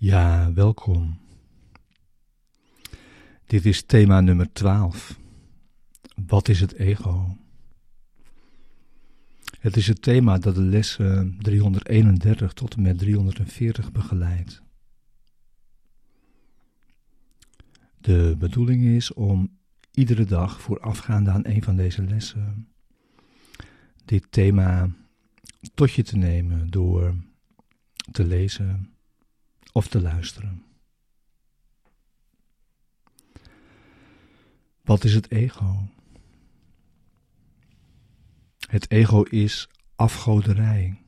Ja, welkom. Dit is thema nummer 12. Wat is het ego? Het is het thema dat de lessen 331 tot en met 340 begeleidt. De bedoeling is om iedere dag voorafgaande aan een van deze lessen dit thema tot je te nemen door te lezen of te luisteren. Wat is het ego? Het ego is afgoderij.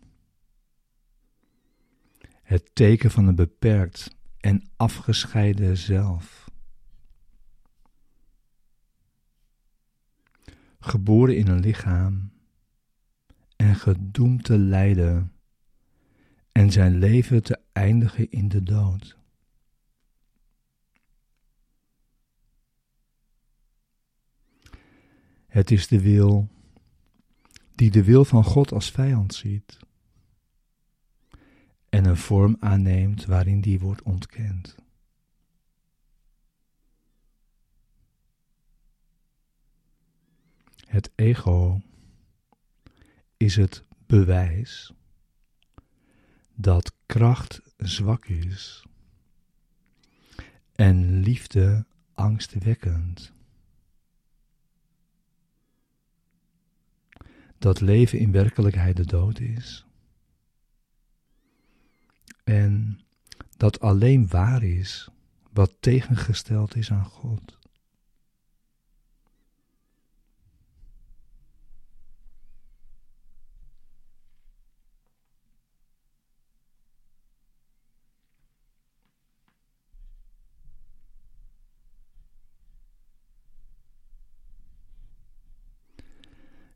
Het teken van een beperkt en afgescheiden zelf. Geboren in een lichaam en gedoemd te lijden en zijn leven te eindigen in de dood. Het is de wil die de wil van God als vijand ziet en een vorm aanneemt waarin die wordt ontkend. Het ego is het bewijs dat kracht zwak is en liefde angstwekkend. Dat leven in werkelijkheid de dood is. En dat alleen waar is wat tegengesteld is aan God.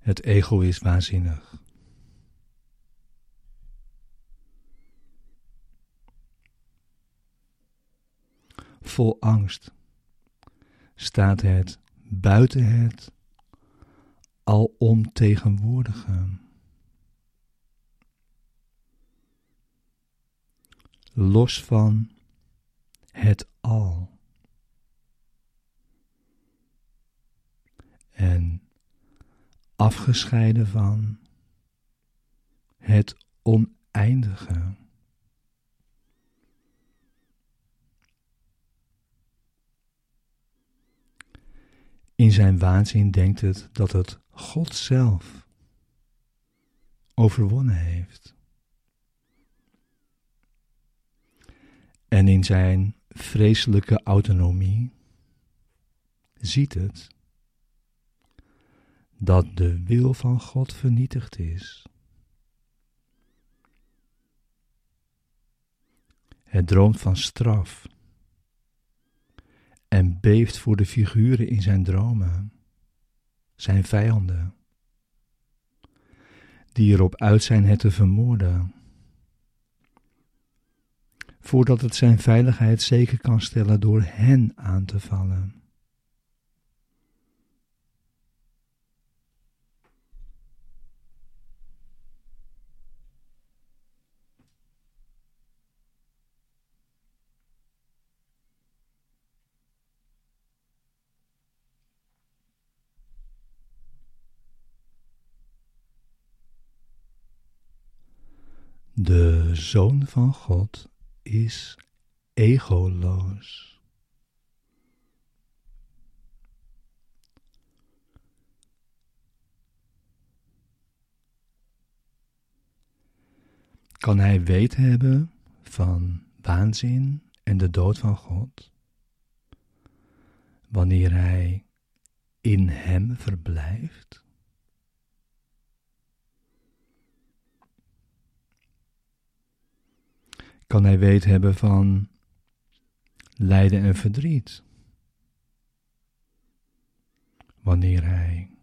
Het ego is waanzinnig. Vol angst staat het buiten het alomtegenwoordige. Los van het al. En afgescheiden van het oneindige. In zijn waanzin denkt het dat het God zelf overwonnen heeft. En in zijn vreselijke autonomie ziet het dat de wil van God vernietigd is. Het droomt van straf en beeft voor de figuren in zijn dromen, zijn vijanden, die erop uit zijn het te vermoorden, voordat het zijn veiligheid zeker kan stellen door hen aan te vallen. De Zoon van God is egoloos. Kan hij weet hebben van waanzin en de dood van God? Wanneer hij in hem verblijft? Kan hij weet hebben van lijden en verdriet. Wanneer hij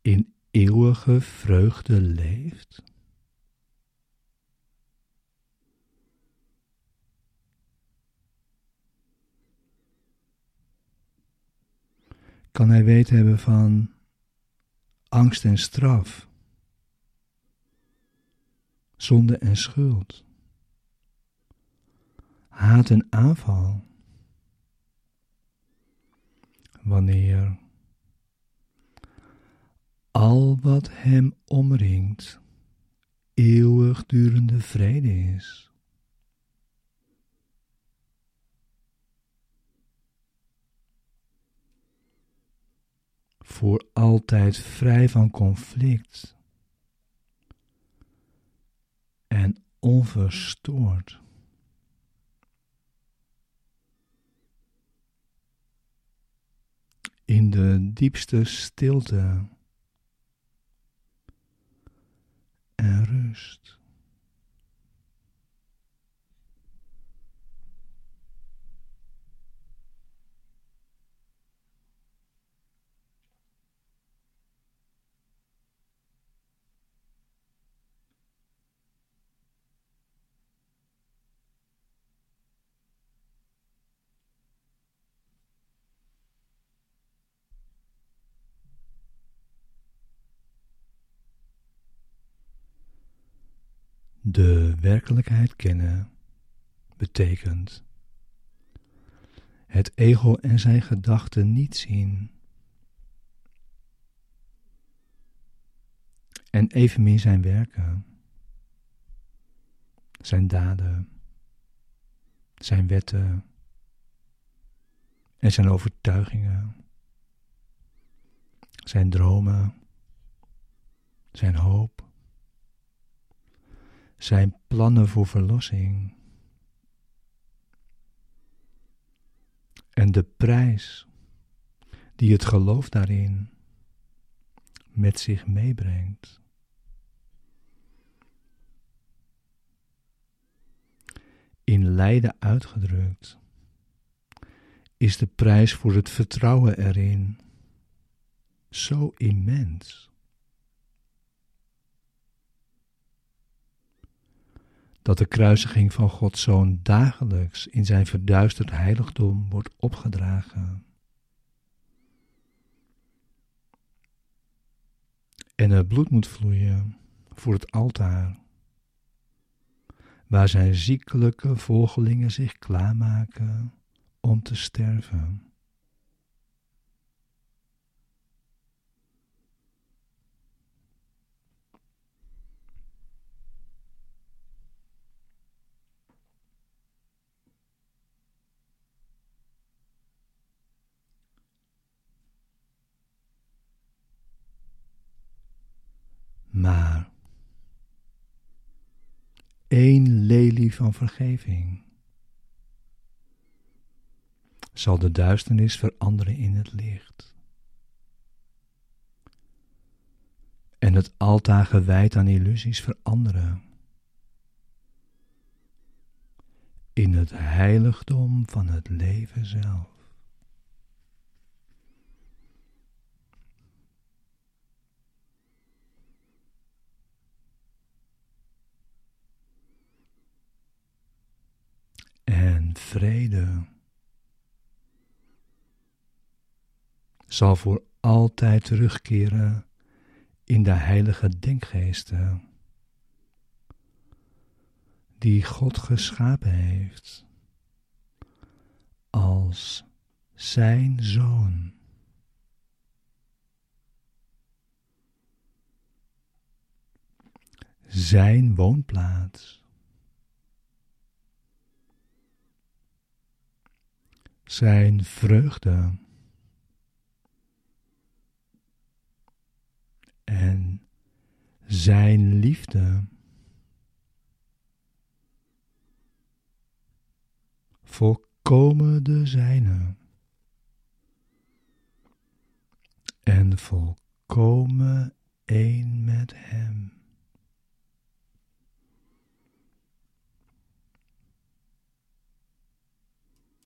in eeuwige vreugde leeft. Kan hij weet hebben van angst en straf zonde en schuld. haat en aanval. Wanneer al wat hem omringt eeuwigdurende vrede is. Voor altijd vrij van conflict en onverstoord. In de diepste stilte en rust. De werkelijkheid kennen betekent het ego en zijn gedachten niet zien. En evenmin zijn werken, zijn daden, zijn wetten en zijn overtuigingen, zijn dromen, zijn hoop zijn plannen voor verlossing. En de prijs die het geloof daarin met zich meebrengt. In lijden uitgedrukt is de prijs voor het vertrouwen erin zo immens. Dat de kruisiging van Gods Zoon dagelijks in zijn verduisterd heiligdom wordt opgedragen. En er bloed moet vloeien voor het altaar, waar zijn ziekelijke volgelingen zich klaarmaken om te sterven. Maar één lelie van vergeving zal de duisternis veranderen in het licht. En het altaar gewijd aan illusies veranderen in het heiligdom van het leven zelf. Vrede zal voor altijd terugkeren in de heilige denkgeesten die God geschapen heeft als zijn zoon. Zijn woonplaats. Zijn vreugde en zijn liefde. Volkomen de zijne en volkomen één met hem.